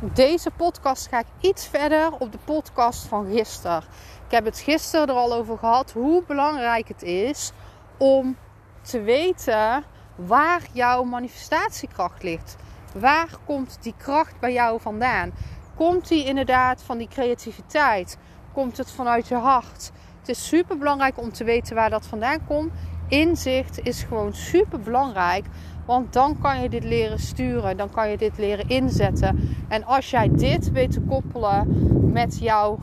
Deze podcast ga ik iets verder op de podcast van gisteren. Ik heb het gisteren er al over gehad hoe belangrijk het is om te weten waar jouw manifestatiekracht ligt. Waar komt die kracht bij jou vandaan? Komt die inderdaad van die creativiteit? Komt het vanuit je hart? Het is super belangrijk om te weten waar dat vandaan komt. Inzicht is gewoon super belangrijk. Want dan kan je dit leren sturen. Dan kan je dit leren inzetten. En als jij dit weet te koppelen met jouw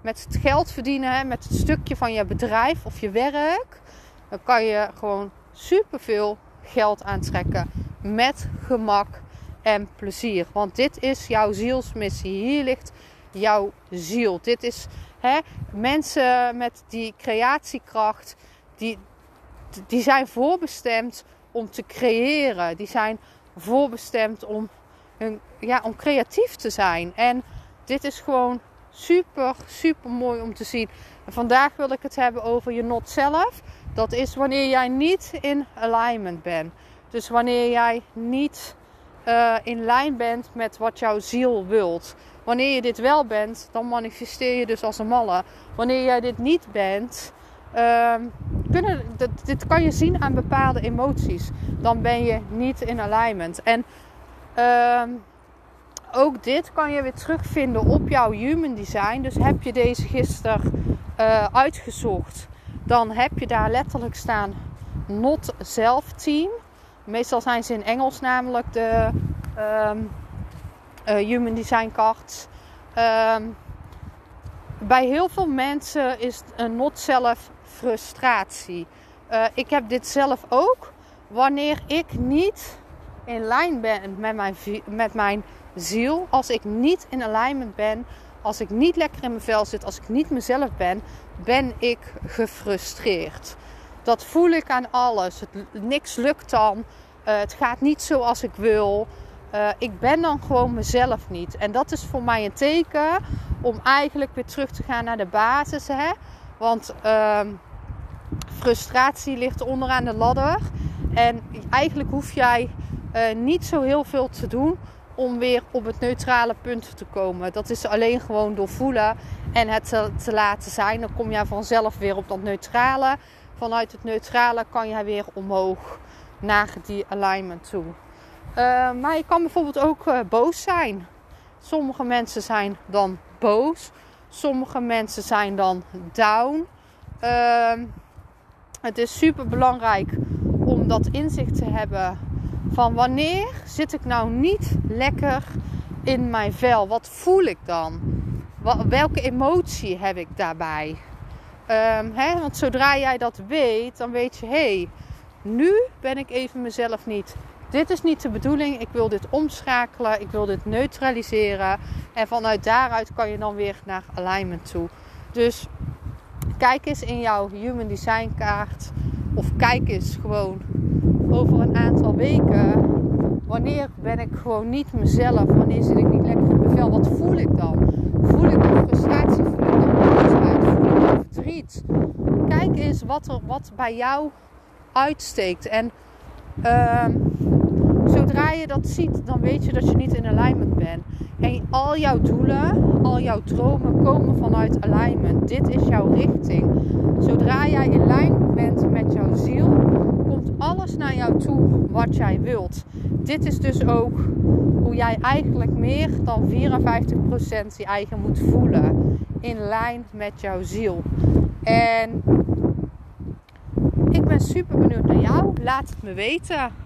met het geld verdienen, met het stukje van je bedrijf of je werk, dan kan je gewoon superveel geld aantrekken met gemak en plezier. Want dit is jouw zielsmissie. Hier ligt jouw ziel. Dit is hè, mensen met die creatiekracht, die, die zijn voorbestemd om te creëren. Die zijn voorbestemd om, ja, om creatief te zijn. En dit is gewoon super, super mooi om te zien. En vandaag wil ik het hebben over je not zelf. Dat is wanneer jij niet in alignment bent. Dus wanneer jij niet uh, in lijn bent met wat jouw ziel wilt. Wanneer je dit wel bent, dan manifesteer je dus als een malle. Wanneer jij dit niet bent, uh, kunnen, dit, kan je zien aan bepaalde emoties. Dan ben je niet in alignment. En uh, ook dit kan je weer terugvinden op jouw human design. Dus heb je deze gisteren uh, uitgezocht, dan heb je daar letterlijk staan not self team. Meestal zijn ze in Engels namelijk de um, uh, human design cards. Um, bij heel veel mensen is een not self frustratie. Uh, ik heb dit zelf ook. Wanneer ik niet in lijn ben met mijn, met mijn ziel, als ik niet in alignment ben, als ik niet lekker in mijn vel zit, als ik niet mezelf ben, ben ik gefrustreerd. Dat voel ik aan alles. Het, niks lukt dan. Uh, het gaat niet zoals ik wil. Uh, ik ben dan gewoon mezelf niet. En dat is voor mij een teken om eigenlijk weer terug te gaan naar de basis. Hè? Want uh, frustratie ligt onderaan de ladder. En eigenlijk hoef jij uh, niet zo heel veel te doen om weer op het neutrale punt te komen. Dat is alleen gewoon door voelen en het te, te laten zijn. Dan kom jij vanzelf weer op dat neutrale. Vanuit het neutrale kan jij weer omhoog naar die alignment toe. Uh, maar je kan bijvoorbeeld ook uh, boos zijn. Sommige mensen zijn dan boos. Sommige mensen zijn dan down. Uh, het is super belangrijk om dat inzicht te hebben van wanneer zit ik nou niet lekker in mijn vel? Wat voel ik dan? Welke emotie heb ik daarbij? Um, hè? Want zodra jij dat weet, dan weet je, hé, hey, nu ben ik even mezelf niet. Dit is niet de bedoeling. Ik wil dit omschakelen. Ik wil dit neutraliseren. En vanuit daaruit kan je dan weer naar alignment toe. Dus kijk eens in jouw Human Design kaart. Of kijk eens gewoon over een aantal weken. Wanneer ben ik gewoon niet mezelf? Wanneer zit ik niet lekker in mijn vel? Wat voel ik dan? Voel ik dan frustratie? Voel ik dan boosheid? Voel ik verdriet? Kijk eens wat, er, wat bij jou uitsteekt. En uh, zodra je dat ziet, dan weet je dat je niet in alignment bent. En al jouw doelen, al jouw dromen komen vanuit alignment. Dit is jouw richting. Zodra jij in lijn bent met jouw ziel, komt alles naar jou toe wat jij wilt. Dit is dus ook hoe jij eigenlijk meer dan 54% je eigen moet voelen. In lijn met jouw ziel. En ik ben super benieuwd naar jou. Laat het me weten.